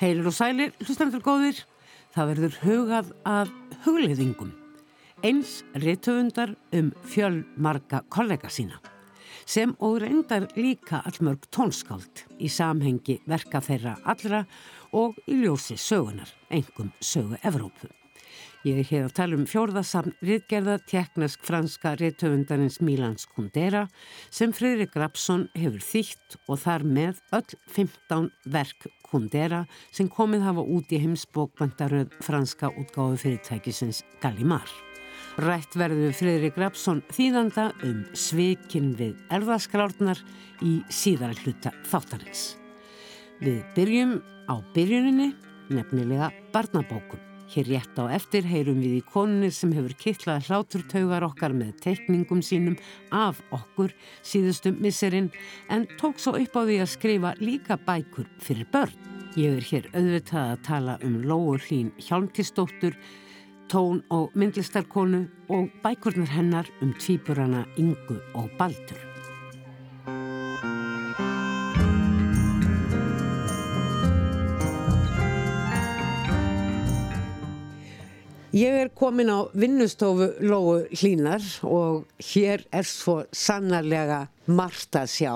Heilir og sælir, hlustandur góðir, það verður hugað að hugleðingum. Eins réttöfundar um fjölmarga kollega sína sem og reyndar líka allmörg tónskáld í samhengi verka þeirra allra og í ljósi sögunar, engum sögu Evrópu. Ég er hér að tala um fjórðasamn riðgerða teknask-franska riðtöfundarins Milans Kundera sem Fridrik Rapsson hefur þýtt og þar með öll 15 verk Kundera sem komið hafa út í heimsbókbandaröð franska útgáðu fyrirtækisins Gallimar. Rætt verðu Fridrik Rapsson þýðanda um svikin við erðaskrárnar í síðara hluta þáttarins. Við byrjum á byrjuninni, nefnilega barnabókum. Hér rétt á eftir heyrum við í konunni sem hefur kittlað hláturtaugar okkar með teikningum sínum af okkur síðustum misserinn en tók svo upp á því að skrifa líka bækur fyrir börn. Ég er hér auðvitað að tala um Lóur Hlín Hjálmkistóttur tón- og myndlistarkonu og bækurnar hennar um tvíburana Ingu og Baldur. Ég er komin á vinnustofu Lóu Hlínar og hér er svo sannarlega margt að sjá.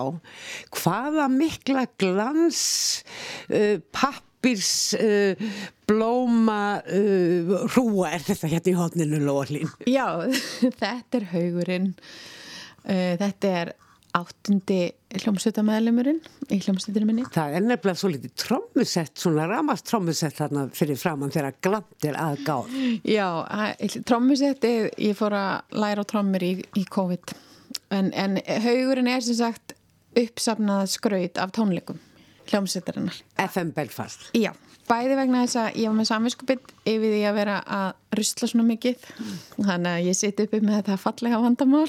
Hvaða mikla glans, uh, papp, pappírs uh, blóma uh, hrúa er þetta hérna í hodninu Lólín? Já, þetta er haugurinn uh, þetta er áttundi hljómsveitamæðlimurinn í hljómsveitinu minni. Það er nefnilega svo litið trommusett, svona ramast trommusett þarna fyrir framann þegar glandir að gáð. Já, trommusetti, ég fór að læra á trommur í, í COVID en, en haugurinn er sem sagt uppsafnað skraut af tónleikum hljómsveitarinnar. FM Belfast? Já, bæði vegna þess að ég var með samvinskupitt yfir því að vera að rusla svona mikið þannig að ég siti uppi með þetta fallega vandamál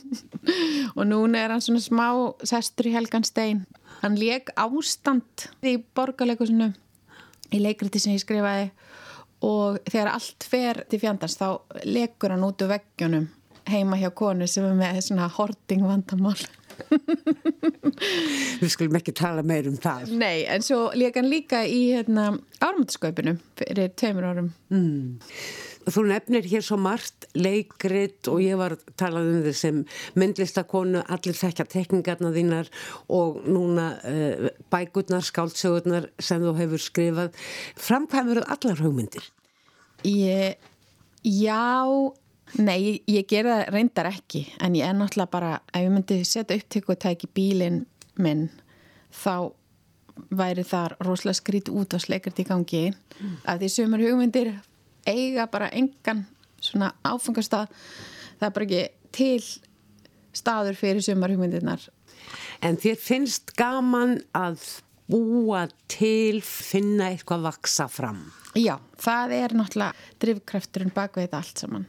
og núna er hann svona smá sestur í Helgan Stein. Hann leik ástand í borgarleikusinu í leikriti sem ég skrifaði og þegar allt fer til fjandans þá lekur hann út úr veggjunum heima hjá konu sem er með svona horting vandamál Við skulum ekki tala meir um það. Nei, en svo líka hann líka í hérna, ármöndaskaupinu fyrir tveimur árum. Mm. Þú nefnir hér svo margt, leikrit og ég var talað um þið sem myndlistakonu, allir þekkja tekningarna þínar og núna uh, bækurnar, skáldsögurnar sem þú hefur skrifað. Framkvæmur allar hugmyndir? Ég, já, nei, ég, ég gera það reyndar ekki en ég er náttúrulega bara, ef ég myndi setja upptöku og tæki bílinn minn þá væri þar rosalega skrít út og sleikart í gangi. Mm. að því sumur hugmyndir eiga bara engan svona áfengastað það er bara ekki til staður fyrir sumar hugmyndirnar. En þér finnst gaman að búa til finna eitthvað vaksa fram? Já, það er náttúrulega drivkrafturinn bak við þetta allt saman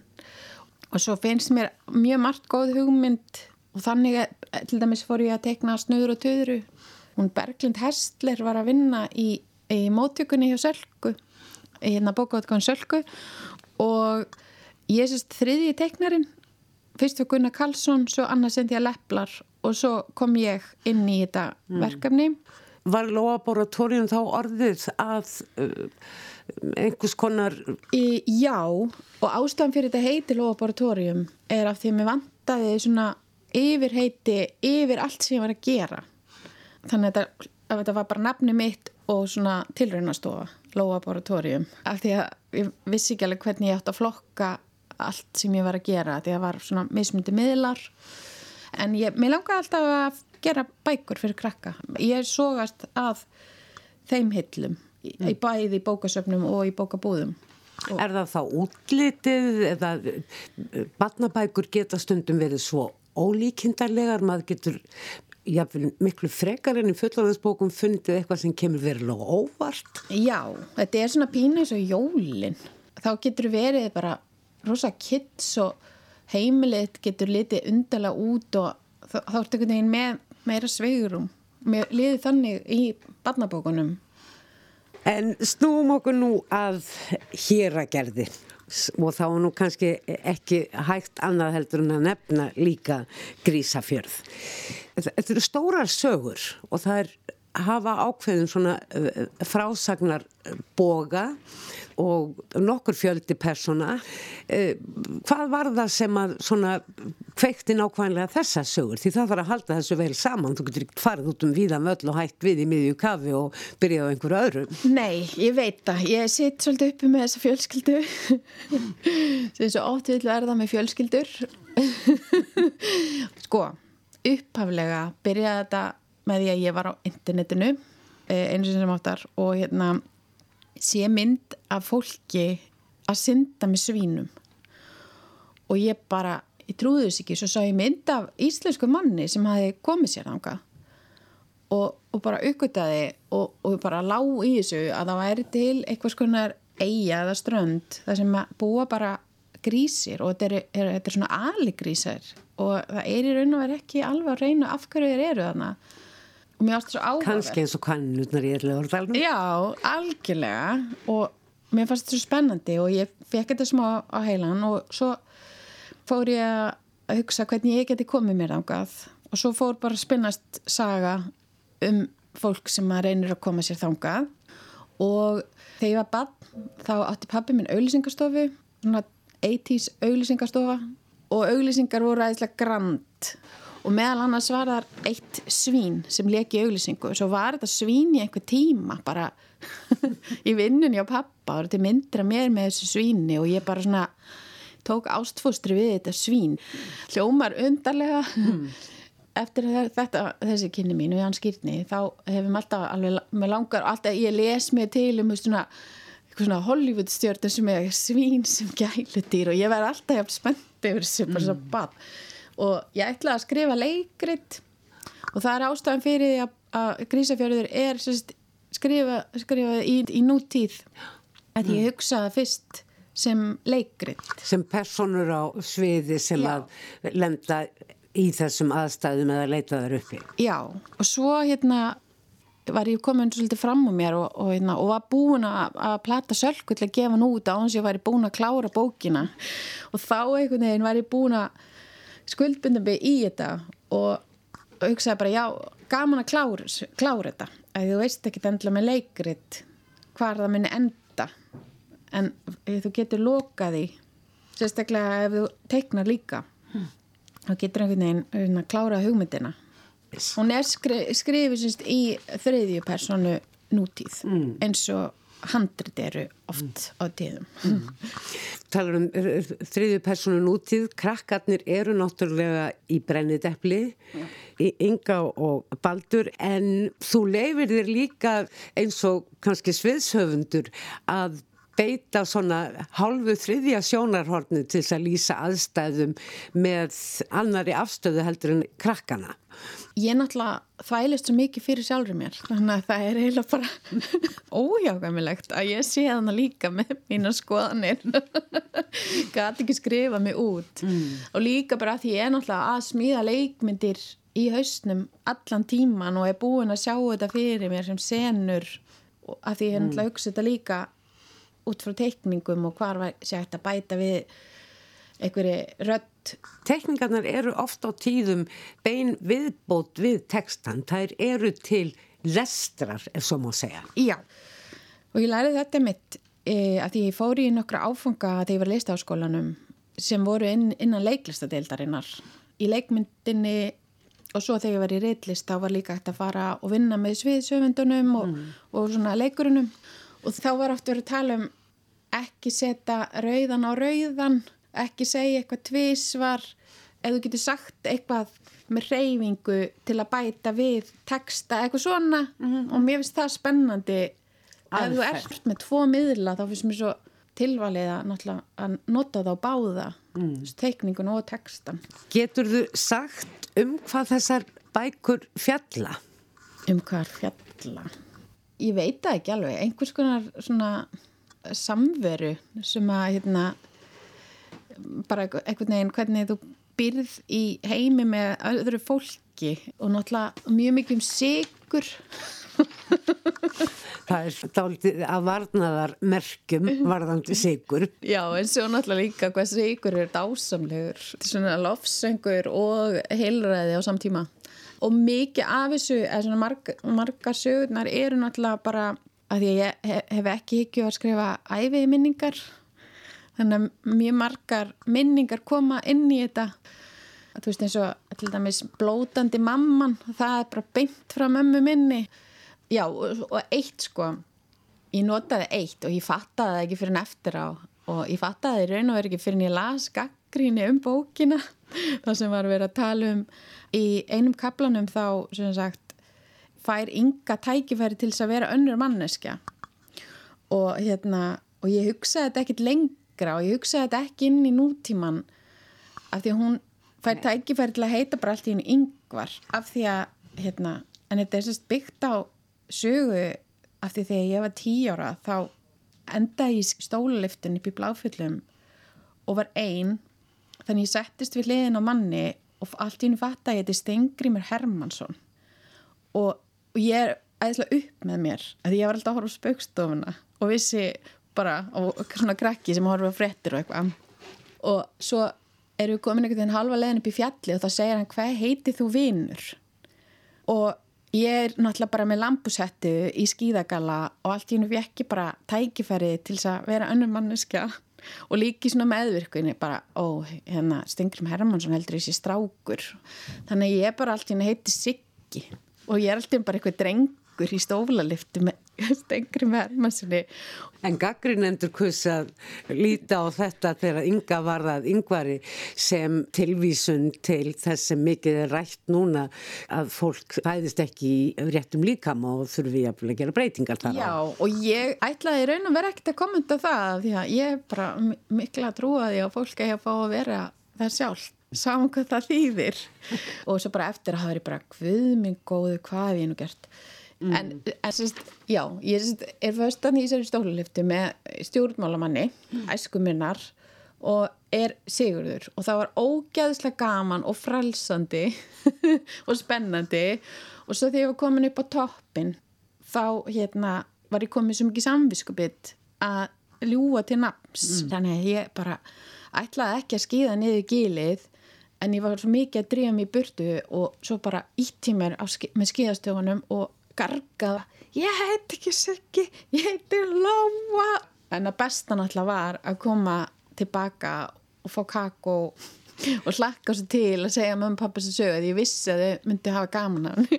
og svo finnst mér mjög margt góð hugmynd og þannig að til dæmis fór ég að tekna snöður og töðru hún Berglind Hestler var að vinna í, í móttökunni hjá Sölku í hérna bókautgáðan Sölku. Og ég sést þriðji teknarin fyrst var Gunnar Karlsson svo annars sendi ég að lepplar og svo kom ég inn í þetta mm. verkefni. Var Lóaboratórium þá orðið að uh, einhvers konar í, Já og ástæðan fyrir þetta heiti Lóaboratórium er af því að mér vantaði svona yfir heiti yfir allt sem ég var að gera. Þannig að þetta, að þetta var bara nafni mitt og svona tilraunastofa Lóaboratorium af því að ég vissi ekki alveg hvernig ég átt að flokka allt sem ég var að gera því að það var svona mismundi miðlar. En ég, mér langaði alltaf að gera bækur fyrir krakka. Ég er sógast að þeim hillum í, í bæði í bókasöfnum og í bókabúðum og Er það þá útlitið eða barnabækur geta stundum verið svo ólíkindarlegar, maður getur jáfnvel miklu frekar enn í fullorðinsbókum fundið eitthvað sem kemur verilega óvart. Já, þetta er svona pína eins og jólinn. Þá getur verið bara rosa kids og heimilið getur litið undala út og þá ertu einhvern veginn með meira sveigurum. Mér liði þannig í barnabókunum. En snúum okkur nú að hér að gerði og þá nú kannski ekki hægt annað heldur en að nefna líka grísafjörð. Þetta eru stórar sögur og það er hafa ákveðin svona frásagnar boga og nokkur fjöldi persóna. Uh, hvað var það sem að svona kveikti nákvæmlega þessa sögur? Því það var að halda þessu vel saman. Þú getur ekki farið út um víðan völl og hætt við í miðju kafi og byrjað á einhverju öðru. Nei, ég veit það. Ég sitt svolítið uppi með þessa fjölskyldu. Er svo ótt vil verða með fjölskyldur. sko, upphaflega byrjaði þetta með því að ég var á internetinu einu sem áttar og hérna sé mynd af fólki að synda með svínum. Og ég bara, ég trúði þess ekki svo sá ég mynd af íslensku manni sem hafi komið sér þanga og, og bara aukvitaði og, og bara lág í þessu að það væri til eitthvað skonar eiga eða strönd þar sem búa bara grísir og þetta er, er, þetta er svona aligrísar. Og það er í raun og verið ekki alveg að reyna af hverju þeir eru þannig og mér ástu svo áhuga kannski eins og kannutnar í erlega orðalum já, algjörlega. Og mér fannst þetta svo spennandi og ég fekk þetta smá á heilan og svo fór ég að hugsa hvernig ég geti komið mér ángað og svo fór bara að spinnast saga um fólk sem að reynir að koma sér þángað og þegar ég var bann þá átti pabbi minn auðlýsingastofu svona 80's auðlýsingastofa og auðlýsingar voru aðeinslega grand og meðal annars var það eitt svín sem leki auglýsingu. Og svo var þetta svín í einhver tíma bara í vinnunni á pappa og þetta myndra mér með þessu svíni og ég bara svona tók ástfóstri við þetta svín. Hljómar undarlega. Mm. eftir þetta, þessi kynni mín og Ján Skýrni þá hefum alltaf alveg með langar, alltaf ég les mig til um svona, svona Hollywood stjórnum sem er svín sem gælutýr og ég verði alltaf hjá spennt yfir þessu bara svo bad og ég ætlaði að skrifa leikrit og það er ástæðan fyrir því að, að grísafjörður er sérst, skrifa, skrifa í, í nútíð. Að ég hugsaði fyrst sem leikrit. Sem personur á sviði sem Já. að lenda í þessum aðstæðum eða leitaður uppi. Já, og svo hérna var ég komin svolítið fram á mér og, og, hérna, og var búin að, að plata sölku til að gefa hann út á hans ég var búin að klára bókina. Og þá einhvern veginn var ég búin að skuldbundum við í þetta og hugsaði bara já, gaman að klára, klára þetta að þú veist ekki endilega með leikrit hvar það minni enda en þú getur lokaði sérstaklega ef þú teiknar líka hmm. þá getur einhvern veginn að klára hugmyndina hún er skri, skrifið í þriðju personu nútíð mm. eins og handrit eru oft á tíðum mm. Talar um þriðju personu nútíð krakkarnir eru náttúrulega í brennideppli mm. í Inga og Baldur en þú leifir þér líka eins og kannski sviðshöfundur að beita svona hálfu þriðja sjónarhornu til að lýsa aðstæðum með annari afstöðu heldur en krakkana. Ég náttúrulega þvælist svo mikið fyrir sjálfur mér þannig að það er eiginlega bara óhjákvæmilegt að ég sé þannig líka með mína skoðanir. Gæti ekki skrifa mig út. Mm. og líka bara að ég er náttúrulega að smíða leikmyndir í hausnum allan tíman og er búin að sjá þetta fyrir mér sem senur. Að því ég er náttúrulega að hugsa þetta líka út frá teikningum og hvar sé þetta bæta við einhverju rödd Tekningarnar eru ofta á tíðum bein viðbót við tekstan, þær eru til lestrar, ef svo má segja. Já, og ég læriði þetta mitt e, að ég fóri í nokkra áfanga þegar ég var leist á skólanum sem voru inn, innan leiklistadeildarinnar. Í leikmyndinni og svo þegar ég var í reitlist þá var líka hægt að fara og vinna með sviðsöfundunum og, mm. og svona leikurunum og þá var oft verið að tala um ekki setja rauðan á rauðan ekki segja eitthvað tvísvar ef þú getur sagt eitthvað með reyfingu til að bæta við texta, eitthvað svona mm -hmm. og mér finnst það spennandi ef þú ert með tvo miðla þá finnst mér svo tilvalið að, að nota þá báða mm. teikningun og textan Getur þú sagt um hvað þessar bækur fjalla? Um hvað fjalla? Ég veit það ekki alveg einhvers konar svona samveru sem að hérna bara einhvern veginn hvernig þú byrð í heimi með öðru fólki og náttúrulega mjög mikið um sigur Það er dálítið að varnaðar merkjum varðandi sigur Já, en svo náttúrulega líka hvað sigur er dásamlegur. Svona lofsengur og heilræði á samtíma og mikið af þessu marg, margar sögurnar eru náttúrulega bara að ég hef, hef ekki higgju að skrifa æfiði minningar. Þannig að mjög margar minningar koma inn í þetta. Þú veist eins og til dæmis blótandi mamman, það er bara beint frá mömmu minni. Já og, og eitt sko. Ég notaði eitt og ég fattaði það ekki fyrir en eftir á. Og ég fattaði raun og verið ekki fyrir en ég las gaggríni um bókina það sem var verið að tala um í einum kaplanum þá sem sagt fær ynga tækifæri til þess að vera önnur manneskja. Og hérna og ég hugsaði þetta ekkit lengra og ég hugsaði þetta ekki inn í nútíman af því að hún fær tækifæri til að heita bara allt í henni yngvar af því að hérna en þetta er sérst byggt á sögu af því þegar ég var tíu ára þá endaði ég í stóluliftin upp í bláfyllum og var einn þannig ég settist við liðin á manni og allt í hennu fatt að ég heiti Stengrimur Hermansson og, og ég er æðislega upp með mér að ég var alltaf að horfa á spaukstofuna og vissi bara og svona krakki sem horfa á frettir og eitthvað. Og svo erum við komin einhvern veginn halva leðin upp í fjalli og þá segir hann hvað heiti þú vinnur og ég er náttúrulega bara með lampusettu í skíðagalla og allt í hennu vekki bara tækifæri til þess að vera önnur manneskja og líki svona meðvirkunni bara, ó, hérna Stengrim Hermansson heldur þessi strákur. Þannig að ég er bara allt í henni heiti Siggi. Og ég er alltaf bara eitthvað drengur í stóflaliftu með Stengrim Hermanssoni En gaggrinendur hvers að líta á þetta þegar ynga varðað yngvari sem tilvísun til þess sem mikið er rætt núna að fólk fæðist ekki í réttum líkam og þurfi að gera breytingar þar á. Já og ég ætlaði raun að vera ekkert að kommenta það því að ég er bara mikla trúaði að fólk að fá að vera það sjálf saman hvað það þýðir. Og svo bara eftir að hafa verið bara hvud minn góðu hvað hef ég nú gert Mm. En, en sérst, já, ég sérst, er föstan í þessari stóluliftu með stjórnmálamanni, mm. æskuminnar og er Sigurður og það var ógæðslega gaman og frelsandi og spennandi og svo þegar ég var komin upp á toppin þá hérna var ég komið svo mikið samviskubitt að ljúa til naps mm. þannig að ég bara ætlaði ekki að skýða niður gílið en ég var svo mikið að dríja mér í burtu og svo bara ítti mér ski með skýðastöfunum og gargaða ég heit ekki Siggi, ég heiti Lóa en að besta náttúrulega var að koma tilbaka og fá kakó og hlakka svo til að segja mömmu pappa sem sögðu að ég vissi að þau myndi hafa gaman af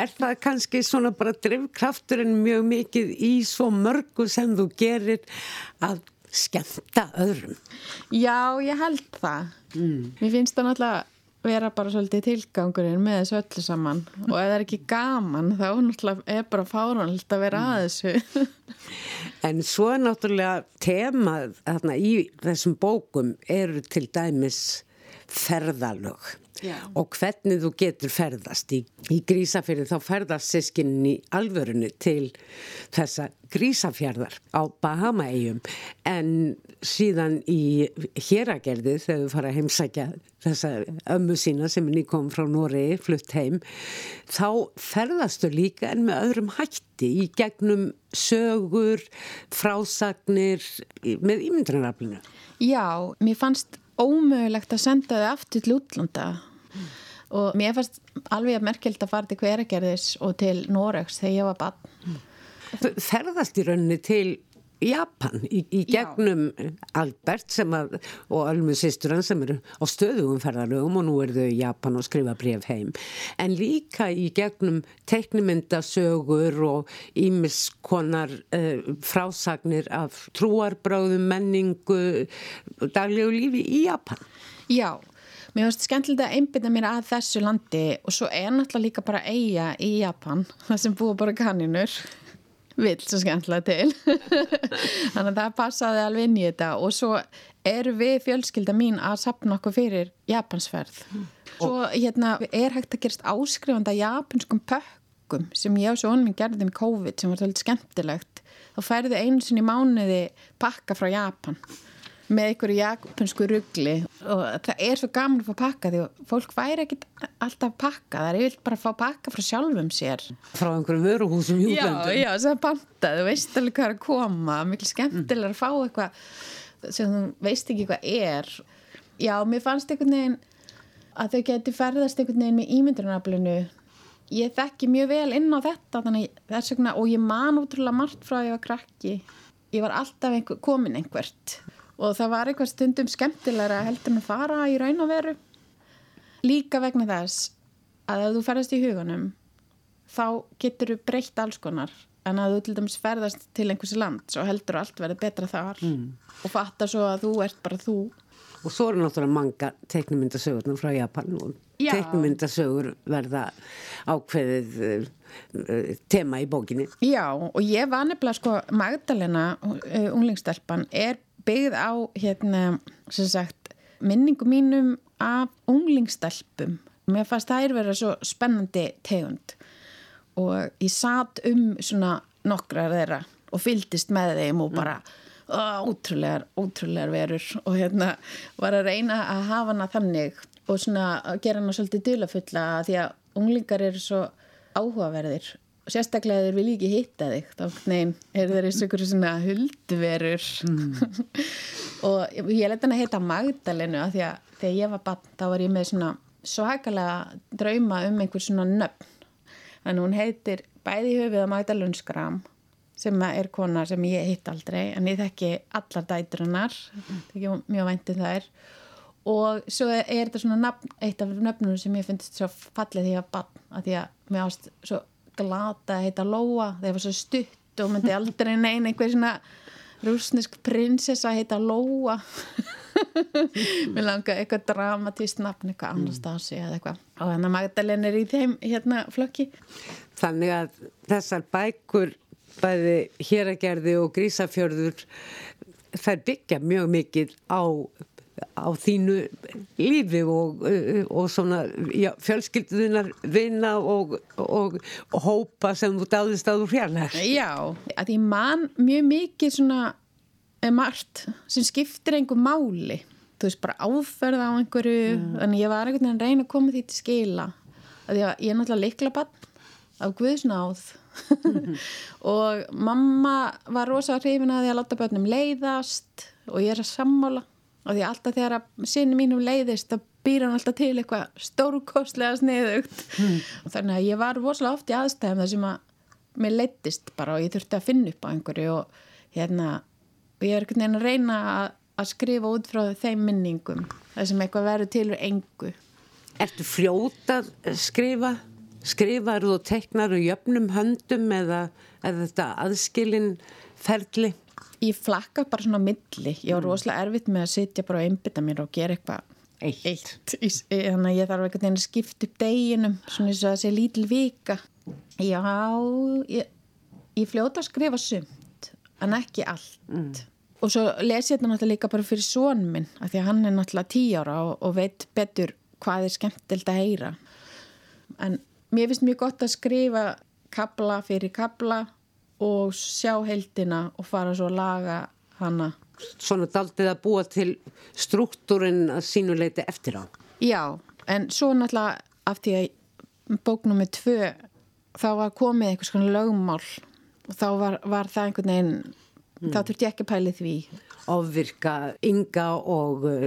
Er það kannski svona bara drivkrafturinn mjög mikið í svo mörgu sem þú gerir að skemmta öðrum? Já, ég held það mm. Mér finnst það náttúrulega vera bara svolítið tilgangurinn með þessu öllu saman. Og ef það er ekki gaman þá náttúrulega er bara fáránlegt að vera að þessu. En svo er náttúrulega temað þarna í þessum bókum eru til dæmis ferðalög Já. og hvernig þú getur ferðast í, í grísafjörðu þá ferðast sískinn í alvörunu til þessa grísafjörðar á Bahama-eigum en síðan í héragerði þegar þú fara að heimsækja þessa ömmu sína sem er nýkom frá Nóri, flutt heim þá ferðastu líka en með öðrum hætti í gegnum sögur, frásagnir með ímyndranaraflinu Já, mér fannst ómögulegt að senda þau aftur til útlanda. Og mér fannst alveg að merkjald að fara til hveragerðis og til Noregs þegar ég var bann. Ferðast í rauninni til Japan í, í gegnum Já. Albert að, og Almu sýsturann sem eru á stöðugum ferðarlögum og nú eru þau í Japan og skrifa bref heim en líka í gegnum teknimyndasögur og ímiskonar uh, frásagnir af trúarbráðum, menningu daglegu lífi í Japan Já Mér finnst skemmtilegt að einbita mér að þessu landi og svo er náttúrulega líka bara eiga í Japan, það sem búið bara kaninur vill svo skemmtilega til. Þannig að það passaði alveg inn í þetta og svo eru við fjölskylda mín að sapna okkur fyrir japansferð. Svo hérna er hægt að gerast áskrifanda japanskum pökkum sem ég og svo honum gerði með COVID sem var svolítið skemmtilegt. Þá færðu einu sinni mánuði pakka frá Japan með einhverju japansku ruggli og það er svo gaman að fá pakka því að fólk væri ekkit alltaf pakka það er yfir bara að fá pakka frá sjálfum sér. Frá einhverju vöruhúsum hjúklandum já, já, það er panta, þú veist alveg hvað er að koma. Mikil skemmtilega að fá eitthvað sem þú veist ekki hvað er. Já, mér fannst einhvern veginn að þau geti ferðast einhvern veginn með ímyndunaraflinu. Ég þekki mjög vel inn á þetta vegna og ég man útrúlega margt frá að ég var krakki. Ég var alltaf einhver, komin einhvert og það var einhver stundum skemmtilegra heldur en að fara í raun og veru líka vegna þess að ef þú ferðast í hugunum þá getur þú breytt alls konar en að þú til dæmis ferðast til einhversi land svo heldur allt verið betra þar mm. og fattar svo að þú ert bara þú og svo eru náttúrulega manga teiknumyndasögurnar frá Japan og Já. teiknumyndasögur verða ákveðið uh, tema í bókinni Já og ég var nefnilega sko Magdalena, uh, unglingstelpan er byggð á hérna sem sagt minningu mínum af unglingstelpum. Mér fannst það er verið svo spennandi tegund. Og ég satt um svona nokkrar þeirra og fyldist með þeim og bara ótrúlegar, ótrúlegar verur. Og hérna var að reyna að hafa hana þannig og svona að gera hana svolítið dulafulla því að unglingar eru svo áhugaverðir sérstaklega þeir vil ekki hitta þig þá nein, er þeir eins og einhverju svona huldverur. Mm. og ég leti hann að heita Magdalenu að því að þegar ég var bann þá var ég með svona svakalega drauma um einhver svona nöfn. Þannig hún heitir bæði höfið að Magda Lundskram sem er kona sem ég hitt aldrei en ég þekki allar dæturinnar þekki mjög væntið um þær. Og svo er þetta svona nafn, eitt af nöfnunum sem ég finnst svo fallið því að bann að því að mér ást svo glata að heita Lóa það var svo stutt og myndi aldrei neina einhver svona rúsnesk prinsessa að heita Lóa. Mér langar eitthvað dramatíst nafn, eitthvað Anastasi eða eitthvað. Og þannig að Magdalena er í þeim hérna flokki. Þannig að þessar bækur bæði héragerði og grísafjörður þær byggja mjög mikið á á þínu lífi og, og svona já, fjölskylduðunar vinna og, og, og hópa sem þú dáðist að þú fjarlæg Já, að ég man mjög mikið svona er margt sem skiptir einhver máli. Þú veist bara áferða á einhverju mm. þannig ég var einhvern veginn að reyna að koma því til skila. Að ég er náttúrulega likla bann af Guðsnáð mm. og mamma var rosa hrifin að því að láta börnum leiðast og ég er að sammála og því alltaf þegar að sinni mínum leiðist þá býr hann alltaf til eitthvað stórkostlega sniðugt mm. og þannig að ég var rosalega oft í aðstæðum þar sem að mér leittist bara og ég þurfti að finna upp á einhverju og hérna og ég er einhvern veginn að reyna að, að skrifa út frá þeim minningum það sem eitthvað verður til og engu Ertu fljóta að skrifa? Skrifar og teknar og jöfnum höndum eða, eða þetta aðskilin ferli? Ég flakka bara svona milli. Ég var mm. rosalega erfitt með að sitja bara og einbita mér og gera eitthvað eitt, eitt. þannig að ég þarf einhvern veginn að skipta upp deginum svona eins og að sé lítil vika. Já, ég, ég fljóta að skrifa sumt en ekki allt. Mm. Og svo les ég þetta náttúrulega líka bara fyrir són minn af því að hann er náttúrulega tí ára og, og veit betur hvað er skemmtild að heyra. En mér finnst mjög gott að skrifa kabla fyrir kabla og sjá heldina og fara svo að laga hana. Svona daldið að búa til struktúrin að sínuleiti eftir á. Já, en svo náttúrulega af því að bóknum með tvö þá var komið eitthvað svona lögmál og þá var, var það einhvern veginn mm. þá þurft ég ekki að pæli því ofvirka ynga og uh,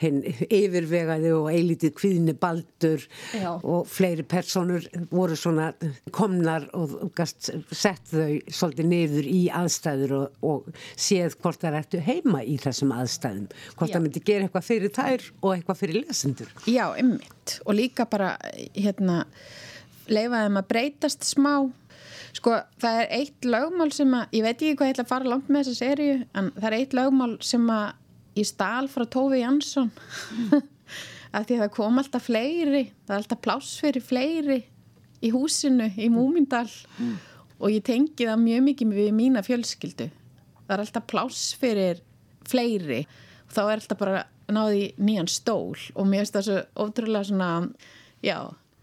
hinn yfirvegaði og eilítið kvíðni baldur Já. og fleiri personur voru svona komnar og gast sett þau svolítið niður í aðstæður og, og séð hvort það ertu heima í þessum aðstæðum hvort Já. það myndi gera eitthvað fyrir þær og eitthvað fyrir lesendur Já, ymmit og líka bara hérna leifaðum að breytast smá Sko það er eitt lögmál sem að, ég veit ekki hvað ég ætla að fara langt með þessa sériu, en það er eitt lögmál sem að ég stál frá Tófi Jansson af því að það kom alltaf fleiri, það er alltaf pláss fyrir fleiri í húsinu í Múmindal mm. og ég tengi það mjög mikið við mína fjölskyldu. Það er alltaf pláss fyrir fleiri og þá er alltaf bara náði nýjan stól og mér finnst það svo ótrúlega svona, já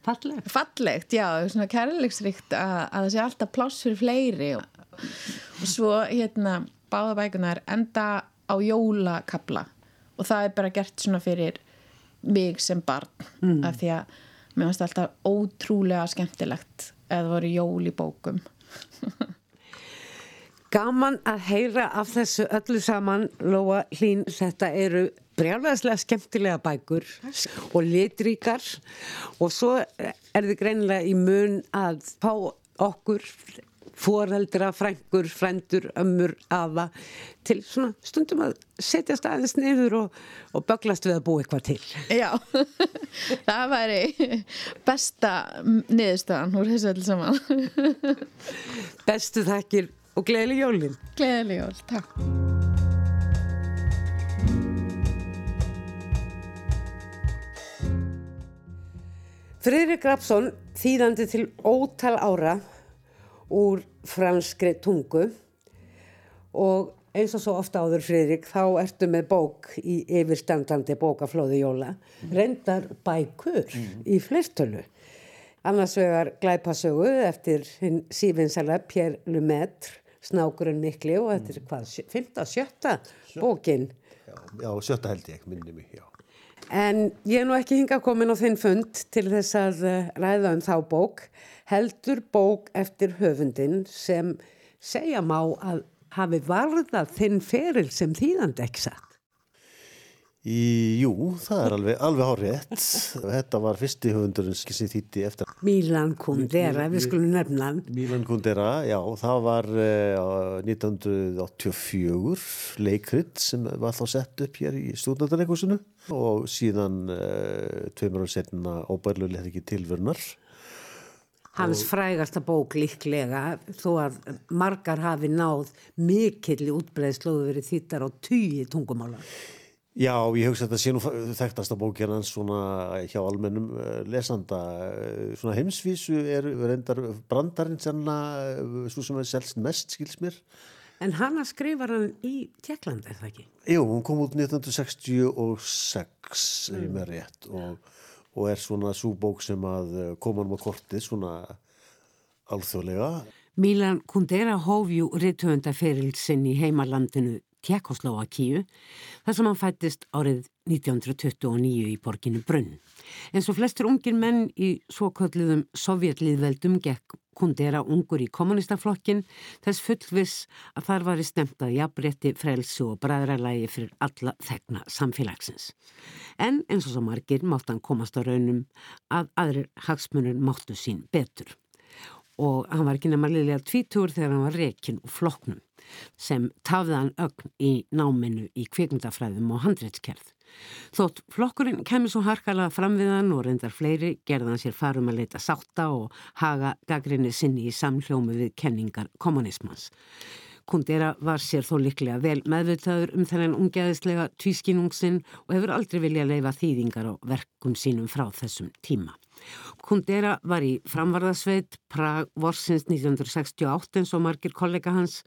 Fallegt. Fallegt, já, svona kærleiksrikt að, að það sé alltaf pláss fyrir fleiri og, og svo hérna báðabækunar enda á jólakabla og það er bara gert svona fyrir mig sem barn mm. af því að mér finnst alltaf ótrúlega skemmtilegt eða voru jól í bókum Gaman að heyra af þessu öllu saman Lóa Hlín, þetta eru brjálæðislega skemmtilega bækur og litríkar og svo er þið greinilega í mun að fá okkur foreldra, frængur, frændur, ömmur, afa til svona stundum að setja staðins niður og, og böglast við að búa eitthvað til. Já, það væri besta niðurstöðan úr þessu öll saman. Bestu þakkir og gleðileg jólinn. Gleðileg jól, takk. Friðrik Rapsson þýðandi til ótal ára úr franskri tungu og eins og svo ofta áður Friðrik þá ertu með bók í yfirstandandi bókaflóði jóla reyndar bækur mm. í fleirtölu annars vegar glæpasögu eftir hinn sífinsala Pierre Lemaitre Snákurinn mikli og þetta er hvað, 15-17 bókin Já, já sjötta held ég, minni mig, já En ég er nú ekki hinga komin á þinn fund til þess að eh, ræða um þá bók, heldur bók eftir höfundin sem segja má að hafi varðað þinn feril sem satt. Í, jú, það er alveg, alveg hárétt. Þetta var fyrsti höfundurinn sem þýtti eftir. Milan Kundera, við skulum nefna. Milan Kundera, já, það var uh, 1984 leikrit sem var þá sett upp hér í stúdandarleikusinu og síðan uh, tveimur ára setna óbærlega ekki tilvörnar. Hans frægasta bók líklega þó að margar hafi náð mikill í útbreiðslu og verið þýttar á tugi tungumála. Já, ég hugsa að þetta sé nú þekktasta bókir hans svona hjá almennum uh, lesanda. Uh, svona heimsvísu er reyndar brandarinn senna uh, svo sem er selst mest, skils mér. En hann að skrifa hann í Tjekklandi, er það ekki? Jú, hún kom út 1966 mm. með rétt og, og er svona svo bók sem að koma hann á kortið svona alþjóðlega. Milan Kundera hófjú rittöfundaferil sinn í heimalandinu Tjekkoslovakíu þar sem hann fættist árið 1929 í borginu Brunn. En svo flestur ungir menn í svo kölluðum sovjetlýðveldum gekk kundera ungur í kommunistaflokkin þess fullvis að þar var í stemtað jafnrétti, frelsu og bræðralægi fyrir alla þegna samfélagsins. En eins og svo margir mátt hann komast á raunum að aðrir hagsmunur máttu sín betur. Og hann var ekki nema liðlega tvítur þegar hann var rekin og floknum sem tafðan ögn í náminu í kvikmyndafræðum og handreitskerð. Þótt flokkurinn kemur svo harkalega fram við hann og reyndar fleiri gerða hann sér farum að leita sátta og haga gaggrinni sinni í samhljómi við kenningar kommunismans. Kundera var sér þó liklega vel meðvitaður um þennan ungeðislega tvískinungsinn og hefur aldrei viljað leifa þýðingar og verkum sínum frá þessum tíma. Kundera var í framvarðasveit Prag vorsins 1968 eins og margir kollega hans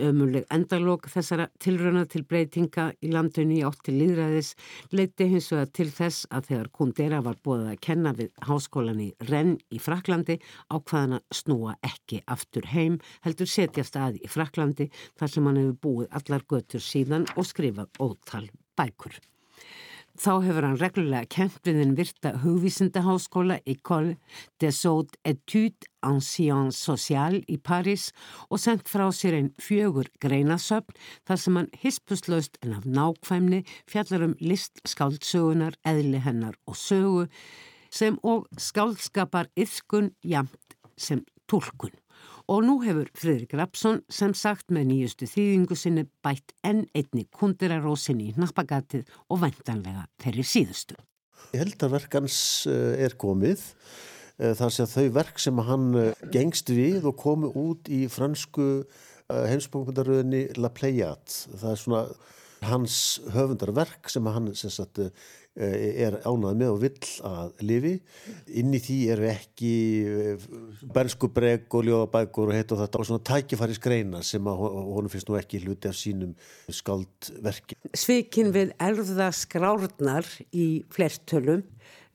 Ömuleg endalók þessara tilröna til breytinga í landunni í átti líðræðis leiti hins vegar til þess að þegar Kundera var búið að kenna við háskólan í Renn í Fraklandi ákvaðan að snúa ekki aftur heim heldur setja staði í Fraklandi þar sem hann hefur búið allar götur síðan og skrifað ótal bækur. Þá hefur hann reglulega kent við den virta hugvísindaháskóla École des Hautes Etudes en Sciences Sociales í Paris og sendt frá sér einn fjögur greinasöfn þar sem hann hispuslaust en af nákvæmni fjallar um list skáldsögunar, eðli hennar og sögu sem og skáldskapar yfkun jamt sem tólkun. Og nú hefur Fridrik Rapsson sem sagt með nýjustu þýðingu sinni bætt enn einni kundirarósinni í nappagatið og vendanlega þeirri síðustu. Ég held að verkans eh, er komið eh, þar að þau verk sem hann eh, gengst við og komi út í fransku heimsbókundaröðinni La Pléiade. Það er svona hans höfundarverk sem hann sem sagt Eh, er ánað með og vill að lifi inn í því eru ekki eh, bernskubreg og ljóðabækur og heit og þetta og svona tækifæri skreina sem að honum finnst nú ekki hluti af sínum skaldverki. Svikin við erða skrárnar í flertölum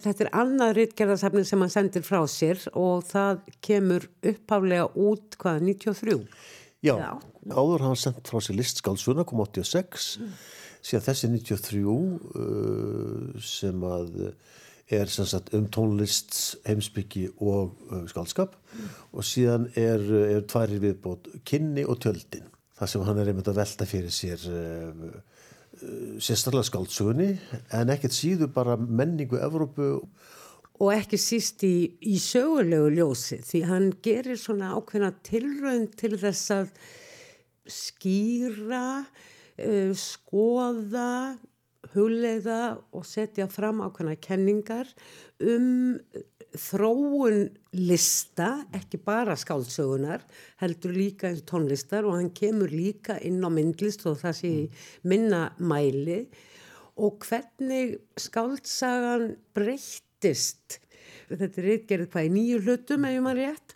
Þetta er annað rittgerðarsafnin sem hann sendir frá sér og það kemur upphálega út hvaða 93? Já, Já. áður hann sendt frá sér listskálsuna kom 86 mm síðan þessi 93 uh, sem að er sem sagt, um tónlist, heimsbyggi og uh, skaldskap mm. og síðan er, er tværi viðbót kynni og tjöldin. Það sem hann er einmitt að velta fyrir sér uh, sérstaklega skáldsögunni en ekkert síður bara menningu Evrópu og ekki síst í, í sögulegu ljósi því hann gerir svona ákveðna tilraun til þess að skýra, uh, skoða, hugleiða og setja fram ákveðna kenningar um þróun lista, ekki bara skáldsögunar, heldur líka eins tónlistar. Og hann kemur líka inn á myndlist og það sé minna mæli. Og hvernig skáldsagan breyttist. Þetta er eitthvað hvað í nýju hlutum ef ég maður rétt.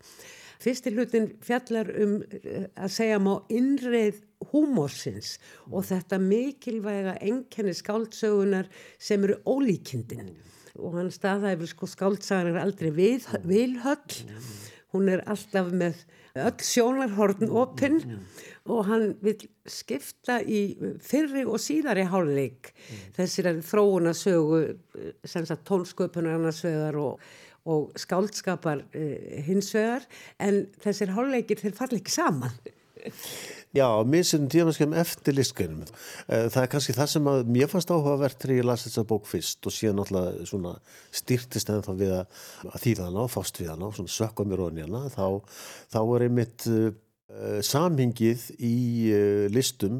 Fyrsti hlutin fjallar um eh, að segja má innreið húmorsins og þetta mikilvæga enkenni skáldsögunar sem eru ólíkindin og hann staðæfur sko skáldsagan er aldrei við, vilhöll hún er alltaf með öll sjónarhorn opinn og hann vil skipta í fyrri og síðari háluleik þessir er þróuna sögu tónsköpunar annars vegar og, og skáldskapar uh, hins vegar en þessir háluleikir þeir falla ekki saman Já, mér sem tímaskjum eftir listgreinum. Eh, það er kannski það sem að mér fannst áhugavert þegar ég las þessa bók fyrst og síðan náttúrulega svona styrtist en þá við að, að þýða hana og fást við hana og svona sökka mér ofin í hana. Þá, þá er einmitt uh, samhingið í uh, listum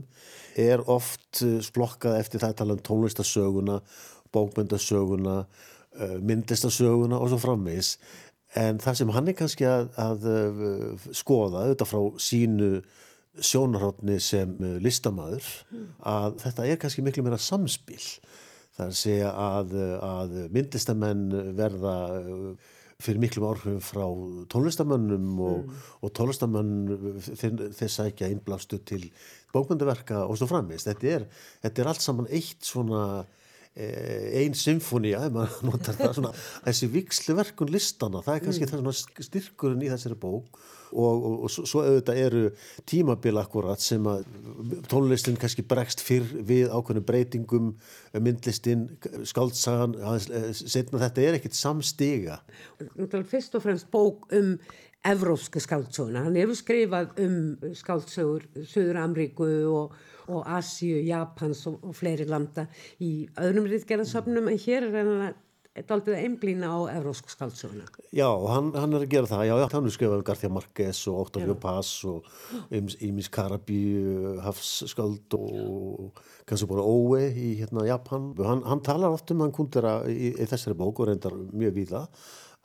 er oft uh, splokkað eftir það að tala um tónlistasöguna, bókmyndasöguna, myndlistasöguna og svo frammeins. En það sem hann er kannski að, að skoða auðvitað frá sínu sjónarhóttni sem eh, listamæður að þetta er kannski miklu meira samspil það er að að, myndlistamenn verða eh, fyrir miklum áhrifum frá tónlistamönnum og, mm. og tónlistamönn þeir sækja innblástu til bókmyndaverka og svo framist þetta er, þetta er allt saman eitt svona einn symfónia þessi viksluverkun listana það er kannski mm. styrkurinn í þessari bók og, og, og svo auðvitað eru tímabil akkurat sem að tónlistin kannski bregst fyrr við ákveðinu breytingum myndlistin, skáldsagan eh, setna þetta er ekkit samstiga Fyrst og fremst bók um evrópsku skáldsöguna hann hefur skrifað um skáldsögur Suður Amríku og og Asíu, Japans og, og fleiri landa í öðrum rittgerðarsöfnum en hér er hann þetta aldrei einblýna á evrósku skáldsöguna. Já, hann, hann er að gera það, já, hann er skrifað um Garthia Marquez og Octavio Paz og Ímis Karabi, Hafsskáld og kannski bara Óe í hérna Japan. Hann, hann talar oft um hann kundera í, í þessari bók og reyndar mjög víða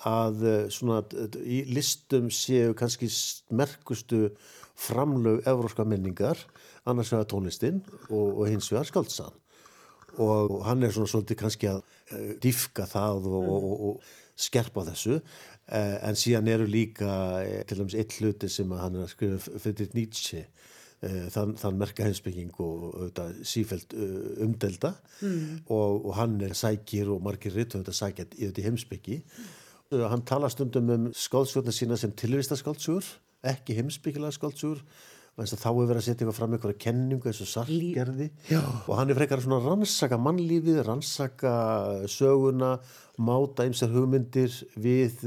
að eh, svona í listum séu kannski merkustu framlög evróska menningar annars vegar tónlistinn og, og hins vegar skaldsan og hann er svona svolítið kannski að uh, diffka það og, og, og skerpa þessu uh, en síðan eru líka til dæmis eitt hluti sem hann er að skrifa fyrir Nietzsche þann, þann merka heimsbygging og sífælt umdelda mm. og, og hann er sækir og margir ritt auðvitað sækjað í þetta heimsbyggi mm. Hann tala stundum um skáldsjóðna sína sem tilvistaskáldsjóður ekki heimsbyggilega skáldsjóður þá hefur verið að setja eitthvað fram eitthvað kenningu eins og sargerði og hann er frekar svona rannsaka mannlífið, rannsaka söguna, máta einsar hugmyndir við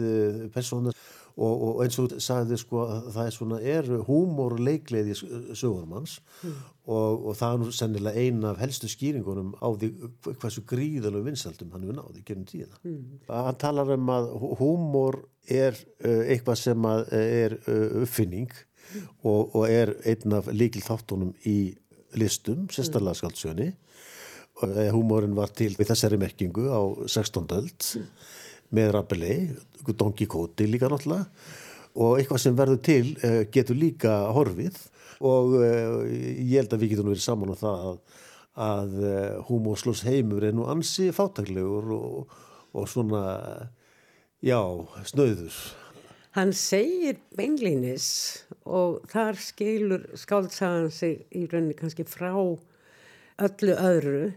personar og, og eins og sagði sko að það er svona er húmor og leikleði sögurmanns mm. og, og það er nú sennilega eina af helstu skýringunum á því hversu gríðalög vinsaldum hann hefur náði gennum tíðina. Mm. Hann talar um að húmor er uh, eitthvað sem er uh, uppfinning og, og er einn af líkil þáttunum í listum, sérstaklega skaldsjöni Húmórin var til við þessari merkingu á 16. öld með Rabelais, Don Quixote líka náttúrulega og eitthvað sem verður til eh, getur líka horfið. Og eh, ég held að við getum verið saman á það að, að húmóslós eh, heimur er nú ansi fátaglegur og, og svona já, snöður Hann segir beinlinis og þar skilur skáltsagan sig í rauninni kannski frá öllu öðru,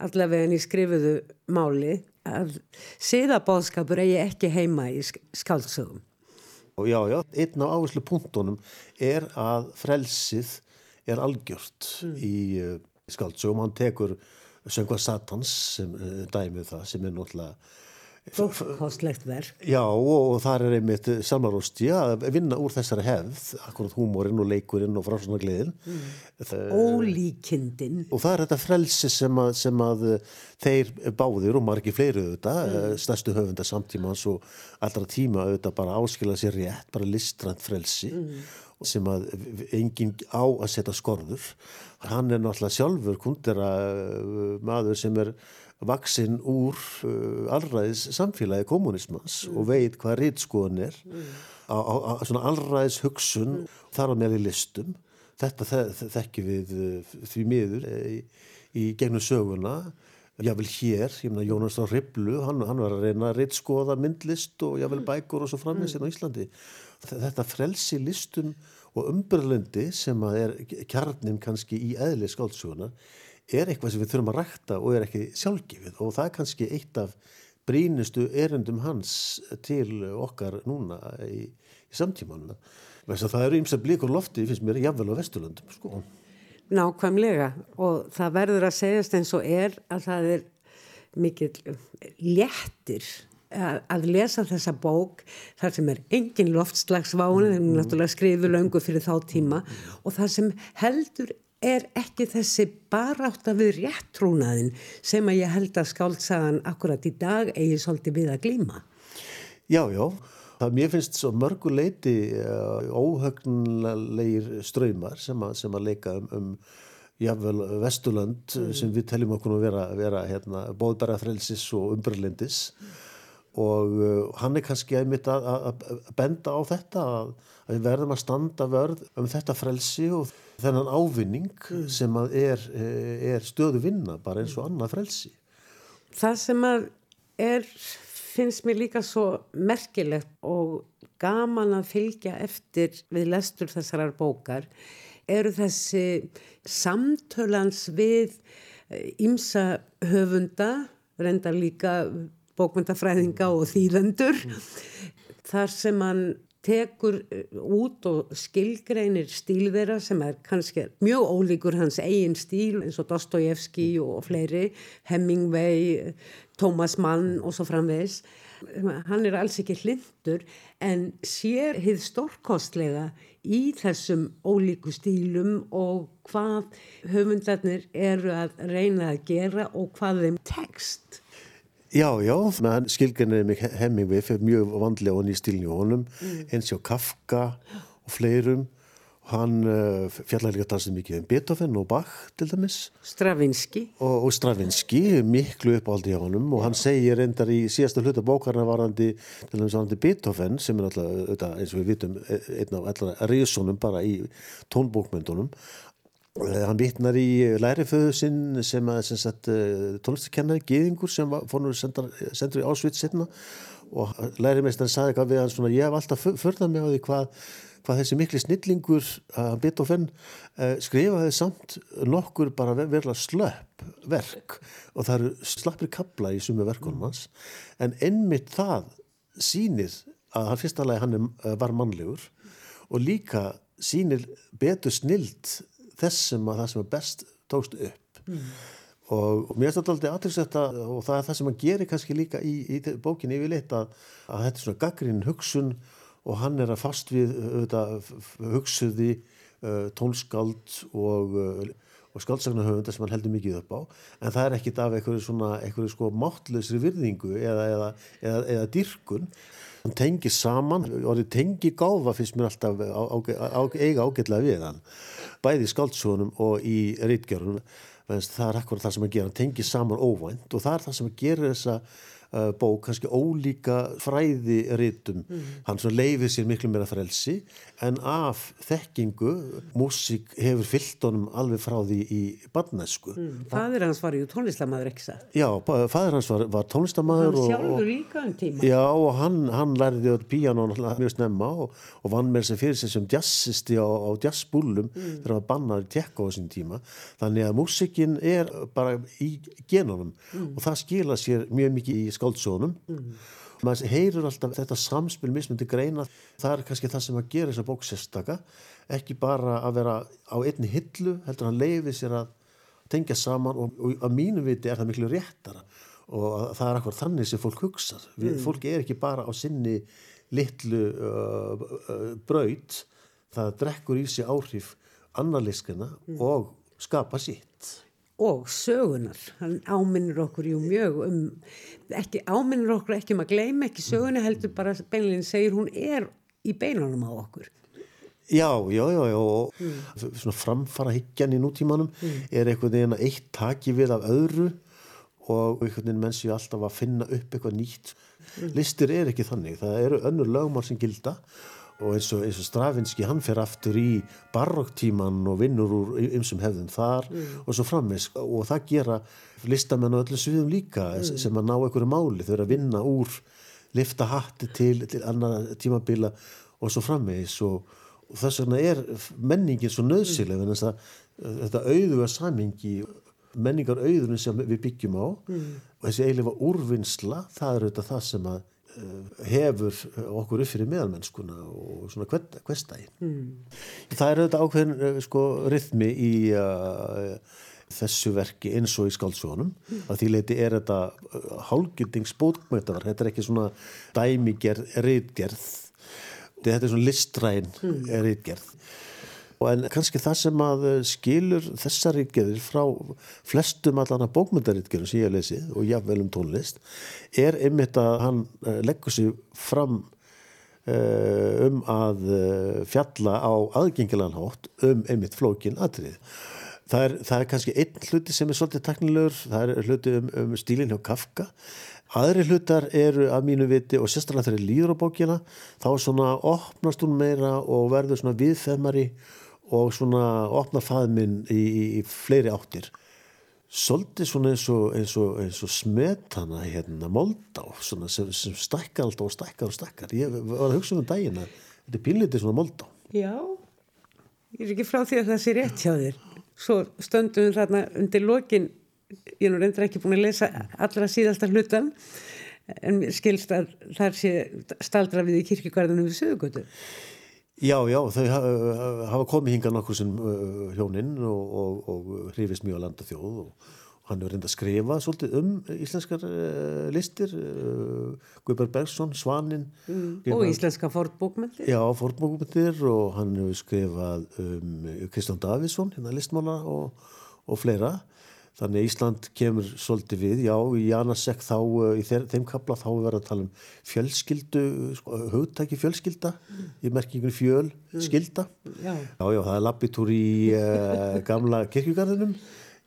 allavega en í skrifuðu máli, að síðabóðskapur eigi ekki heima í skáltsögum. Já, já, einn af áherslu punktunum er að frelsið er algjört mm. í uh, skáltsögum. Hann tekur söngvað Satans sem uh, dæmið það sem er náttúrulega Stórkostlegt verk. Já og, það er einmitt Salmarosti að vinna úr þessari hefð, akkurat húmórin og leikurinn og frásanagliðin. Mm. Ólíkindin. Og það er þetta frelsi sem að, sem að þeir báðir og margir fleiri auðvitað, mm. stærstu höfunda samtímans og allra tíma auðvitað bara áskilja sér rétt, bara listrand frelsi. Mm sem að enginn á að setja skorður. Hann er náttúrulega sjálfur kundera maður sem er vaksinn úr uh, allræðis samfélagi kommunismans mm. og veit hvað rýtskoðun er mm. á, á, á svona allræðis hugsun mm. þar á meðal í listum þetta þekkjum við uh, því miður eh, í, í gegnum söguna jável hér, ég meina Jónas á Riblu hann, hann var að reyna að rýtskoða myndlist og jável mm. bækur og svo framins mm. á Íslandi þetta frelsi listum og umbyrlendi sem að er kjarnin kannski í eðli skáldsögunar er eitthvað sem við þurfum að rækta og er ekki sjálfgefið og það er kannski eitt af brínustu erendum hans til okkar núna í, í samtímanuna. Það eru ymsa blíkur lofti, finnst mér, jafnvel á Vesturlandum. Sko. Nákvæmlega og það verður að segjast eins og er að það er mikil léttir að lesa þessa bók þar sem er engin loftslagsváni, þeim er náttúrulega skrifu löngu fyrir þá tíma og það sem heldur er ekki þessi barátt að við réttrúnaðin sem að ég held að skáltsagan akkurat í dag eigi svolítið við að glíma. Já, já. Það mér finnst svo mörguleiti uh, eh, óhögnlegir ströymar sem að, sem að leika um, um jáfnvel Vesturland mm. sem við teljum okkur að vera, vera hérna, bóðbæra frelsis og umbröðlindis mm. Og uh, hann er kannski einmitt að, að, benda á þetta að við verðum að standa vörð um þetta frelsi og þennan ávinning mm. sem er, eh, er stöðu vinna bara eins og annað frelsi. Það sem að er, finnst mér líka svo merkilegt og gaman að fylgja eftir við lestur þessarar bókar eru þessi samtölans við ímsa eh, höfunda, reyndar líka bókmyndafræðinga og þýðendur, mm. þar sem hann tekur eh, út og skilgreinir stíl þeirra sem er kannski mjög ólíkur hans eigin stíl eins og Dostojevski og fleiri, Hemingway, Thomas Mann og svo framvegs. Hann er alls ekki hlindur en sér hið stórkostlega í þessum ólíku stílum og hvað höfundarnir eru að reyna að gera og hvað þeim tekst. Já, já, menn skilgjörnir mig Hemingway fyrir mjög vandlega og nýst stílni á honum, mm. eins og Kafka og fleirum. Hann uh, fjallar líka talsið mikið um Beethoven og Bach til dæmis. Stravinski. Og, og Stravinski, miklu uppáldi á honum og hann segir reyndar í síðasta hluta bókarna varandi til dæmis varandi Beethoven sem er alltaf, eins og við vitum, e, einn af allra riðsónum bara í tónbókmyndunum Eh, hann vittnar í læriföðu sinn sem að eh, tónlistakennari, Gýðingur sem fór nú sendur í Ásvits sinna og lærimeistarinn saði eitthvað við hann svona ég hef alltaf förðað mig á því hvað, hvað þessi mikli snillingur að uh, Beethoven uh, skrifaði samt nokkur bara verða slöpp verk. Og það eru slappri kabla í sumu verkunum hans. En ennmitt það sínir að hann fyrst alveg hann var mannlegur og líka sínir betur snild þessum að það sem er best tókst upp. Mm. og, og mér finnst þetta alltaf aðtilsetta og það er það sem hann gerir kannski líka í, í bókinni yfirleitt að, að þetta er svona gaggrinn hugsun og hann er að fast við auðvitað, hugsuði uh, tónskald og, uh, og skaldsagnahöfunda sem hann heldur mikið upp á. En það er ekkit af einhverju svona einhverju sko máttlausri virðingu eða, eða, eða, eða dyrkun hann tengir saman og það tengir gáfa fyrst mér alltaf eiga ágætlega við hann. Bæði skáldsónum og í rítgjörnum það er akkurat það sem að gera, hann tengir saman óvænt og það er það sem að gera þessa uh, bók, kannski ólíka fræði rítum, mm. hann svo leifir sér miklu meira frelsi en af þekkingu, músík hefur fyllt honum alveg frá því í barnesku. Mm. Fæður hans var ju tónlistamæður ekki það? Já, fæður hans var, var tónlistamæður og hann sjálfur líka um tíma. Já, og hann, hann lærði á píján mjög snemma og, og vann með þess að fyrir sig sem jazzisti á, á jazzbúlum mm. þegar hann var bannaður tjekka á þessum tíma þannig að músíkin er bara í genunum mm. og það skila sér mjög mikið í skáldsónum mm. maður heyrir alltaf þetta samspil mismundi greina. Það er kannski það sem að gera þessa bók sérstaka. Ekki bara að vera á einni hillu heldur hann leiði sér að tengja saman og, og að mínu viti er það miklu réttara. Og það er akkur þannig sem fólk hugsa Við, fólk er ekki bara á sinni litlu uh, uh, braut. Það drekkur í sig áhrif annarliskina og skapa sitt og sögunar, hann áminnir okkur jú mjög um, ekki áminnir okkur ekki um að gleyma ekki söguna heldur bara beinleginn segir hún er í beinunum á okkur. Já, já, já, já og svona framfara higgjan í nútímanum er einhvern veginn að eitt taki við af öðru og einhvern veginn menn séu alltaf að finna upp eitthvað nýtt. Listir er ekki þannig, það eru önnur lögmál sem gilda og eins og, eins og Stravinski hann fer aftur í barokktíman og vinnur úr ymsum hefðum þar og svo frammeins og það gera listamenn og öllum sviðum líka sem að ná einhverju máli, þau eru að vinna úr lifta hatti til, til annar tímabila og svo frammeins og, og þess vegna er menningin svo nöðsileg þess að þetta auðuga samingi menningar auðurinn sem við byggjum á og þessi eiginlega úrvinnsla það er auðvitað það sem að hefur okkur upp fyrir meðalmennskuna og svona hverstægin mm. það er auðvitað ákveðin uh, sko rithmi í uh, þessu verki eins og í skáldsónum mm. að því leiti er þetta hálgildingspótmötavar, þetta er ekki svona dæmigerð, reitgerð þetta er svona listræn mm. reitgerð en kannski það sem að skilur þessar ríkjaðir frá flestum allan að bókmyndaríkjum sem ég hef lesið og jáfnvel um tónlist er einmitt að hann leggur sér fram um að fjalla á aðgengilanhátt um einmitt flókin atrið. Það er, það er kannski einn hluti sem er svolítið teknilegur, það er hluti um, um stílinn hjá Kafka Aðri hlutar eru að mínu viti og sérstaklega þegar líður á bókina þá svona opnast hún meira og verður svona viðfemari og svona opna faðminn í, í, í fleiri áttir. Svolítið svona eins og, og, og smetana hérna Moldá svona sem, sem stakkar alltaf og stakkar og stakkar ég var að hugsa um daginn að þetta er pínlítið svona Moldá Já, ég er ekki frá því að það sé rétt hjá þér. Svo stöndum við þarna undir lokin. Ég er nú reyndir ekki búin að lesa allra síðastar hlutan en skilst að þar sé staldra við í kirkjugarðunum við sögugötu Já, já, þau hafa komið hinga nokkur sem uh, hjóninn og, og, og hrifist mjög á landa þjóð og, og hann hefur reyndið að skrifa svolítið um íslenskar uh, listir uh, Guðberg Bergson, Svanin mm. og íslenska fornbókmyndir Já, fornbókmyndir og hann hefur skrifað um Kristján Davidsson hérna listmála og fleira Þannig að Ísland kemur svolítið við, já, í Janasek þá, í þeim kapla þá er verið að tala um fjölskyldu, sko, hugtæki fjölskylda mm. í merkingun fjölskylda. Mm. Já. já, já, það er labbitúr í uh, gamla kirkjugarðinum,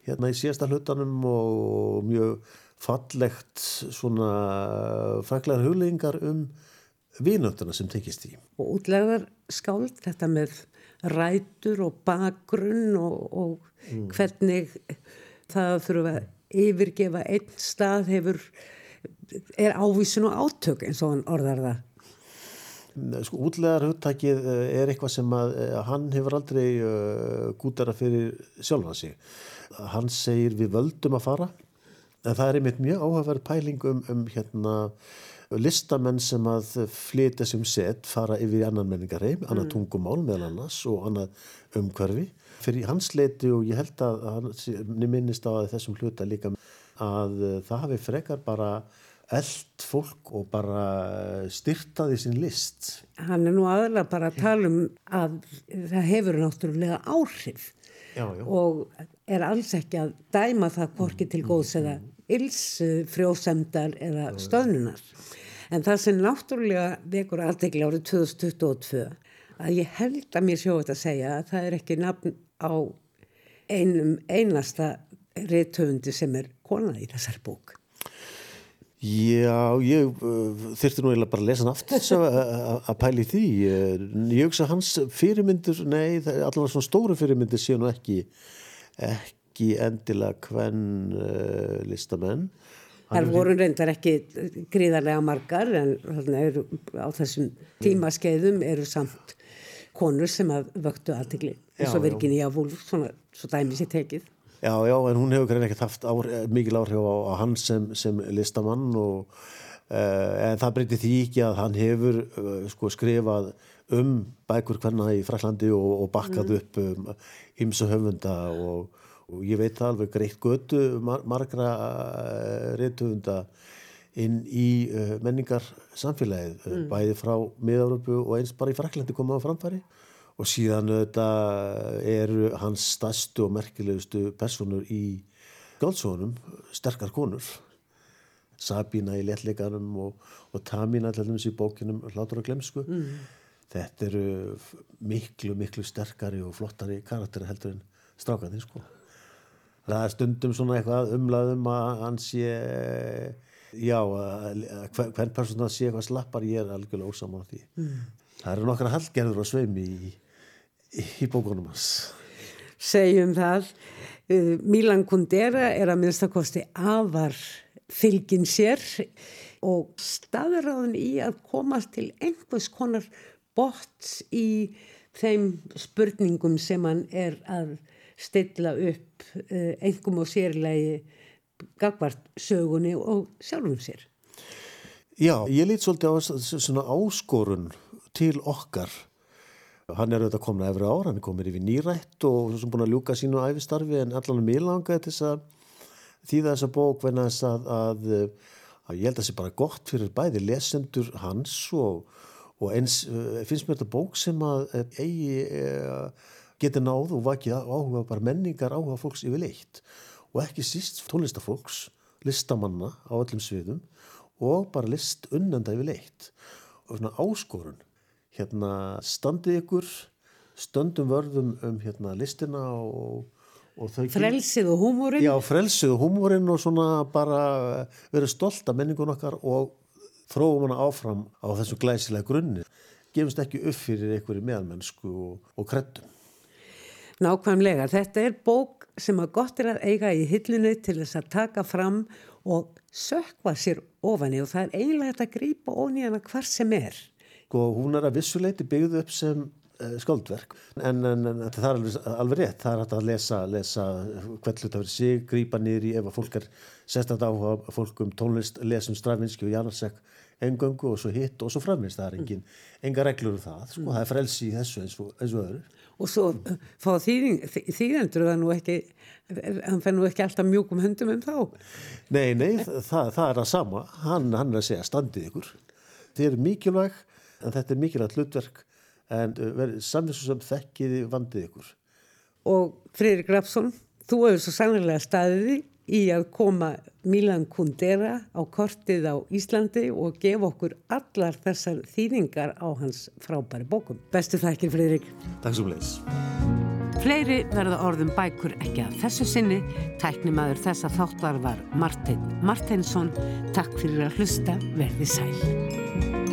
hérna í síðasta hlutanum og mjög fallegt svona fræklar huglegingar um vinönduna sem tekist í. Og útlegar skáld þetta með rætur og bakgrunn og, og mm. hvernig það að þurfa að yfirgefa einn stað hefur, er ávísun og átök eins og hann orðar það. Sko útlegar hugtakið eh, er eitthvað sem að eh, hann hefur aldrei uh, gútara fyrir sjálfa sig. Hann segir við völdum að fara en það er einmitt mjög áhugaverð pæling um, um hérna listamenn sem að flytja sem sett fara yfir í annan menningarheim, mm. annar tungumál meðal annars og annar umhverfi fyrir hans leiti og ég held að hann minnist á þessum hluta líka að eh, það hafi frekar bara eld fólk og bara styrtaði sín list. Hann er nú aðalega bara að tala um að það hefur náttúrulega áhrif já, já. og er alls ekki að dæma það hvorki til góðs eða ills frjósemdar eða stöðnunar. En það sem náttúrulega vekur aðdegli árið 2022 að ég held að mér sjóðu þetta að segja að það er ekki nafn á einum einasta reytöfundi sem er kona í þessar bók. Já, ég uh, þurfti nú eiginlega bara að lesa hann aftur að pæli því. Ég hugsa hans fyrirmyndur, nei, allavega svona stóru fyrirmyndur séu nú ekki, ekki endilega hvern uh, listamenn. Það voru reyndar ekki gríðarlega margar en er, á þessum tímaskeiðum eru samt konur sem að vöktu aðtegli eins og Virginia Woolf, svona, svo dæmis ég tekið. Já, já, en hún hefur greið ekkert haft ár, mikil áhrif á, á hann sem, sem listamann og uh, en það breytir því ekki að hann hefur uh, sko skrifað um bækur hverna í Fraklandi og, og bakkað mm. upp um, ymsu höfunda og, og ég veit það alveg greitt götu mar margra reytöfunda inn í uh, menningar samfélagið, mm. bæði frá miðáröpu og eins bara í Fraklandi komaða framfæri og síðan þetta eru hans stærstu og merkilegustu personur í skáldsónum, sterkar konur Sabina í letleikanum og, og Tamina til dæmis í bókinum Hlátur og glemsku mm. þetta eru miklu, miklu sterkari og flottari karakteri heldur en strákaninn sko það er stundum svona eitthvað umlaðum að hann sé já, hvern person að sé eitthvað slappar ég er algjörlega ósamáð því. Mm. það eru nokkra halgerður og sveimi í, í, í bókunum hans. Segjum það. Uh, Milan Kundera er að minnstakosti afar fylgin sér og staðuráðin í að komast til einhvers konar bort í þeim spurningum sem hann er að stilla upp uh, einhverjum og sérlegi gagvart sögunni og sjálfum sér. Já, ég lít svolítið á svona áskorun til okkar. Hann er auðvitað komin að efri ára, hann er komin yfir nýrætt og svo búin að ljúka sínu æfistarfi en allan langað til þess að þýða þessa bók venna þess að, að, að ég held að það sé bara gott fyrir bæði lesendur hans og, og eins uh, finnst mér þetta bók sem að eigi uh, geti náð og vakið áhuga bara menningar áhuga fólks yfir leitt. Og ekki síst tónlistafólks, listamanna á öllum sviðum og bara list unnenda yfir leitt. Og svona áskorun. Hérna standið ykkur stöndum vörðum um hérna listina og, og þau frelsið og húmórin. Já frelsið og húmórin og svona bara verið stolt af menningun okkar og þróum hana áfram á þessu glæsilega grunni. Gefumst ekki upp fyrir einhverju meðalmennsku og, og kreddum Nákvæmlega, þetta er bók sem að gott er að eiga í hillinu til þess að taka fram og sökva sér ofani og það er eiginlega þetta að grípa ofni hana hvar sem er. Og sko, hún er að vissuleiti byggðu upp sem uh, skáldverk. En, en, en það er alveg, alveg rétt, það er að lesa, lesa hvern hlut að vera sig, grípa í ef að fólk er sérstaklega áhuga fólk um tónlist, lesum Stravinski og Janarsek engöngu og svo hitt og svo framist það er engin, enga reglur um það. Sko, það er frelsi í þessu eins og, eins og öðru og svo uh, fá þýðendur það nú ekki hann fennu ekki alltaf mjúkum höndum um þá? Nei, nei, það, það er að sama. Hann, hann er að segja standið ykkur. Þið eru mikilvæg en þetta er mikilvægt hlutverk en uh, samvissu sem þekkiði vandið ykkur. Og Freyri Grafsson þú hefur svo sannlega staðiði í að koma Milan Kundera á kortið á Íslandi og gefa okkur allar þessar þýðingar á hans frábæri bókum. Bestu þakkir, Fridrik. Takk svo bleis. Fleiri verða orðum bækur ekki að þessu sinni. Tæknimaður þessa þáttar var Martin Martinsson. Takk fyrir að hlusta. Verði sæl.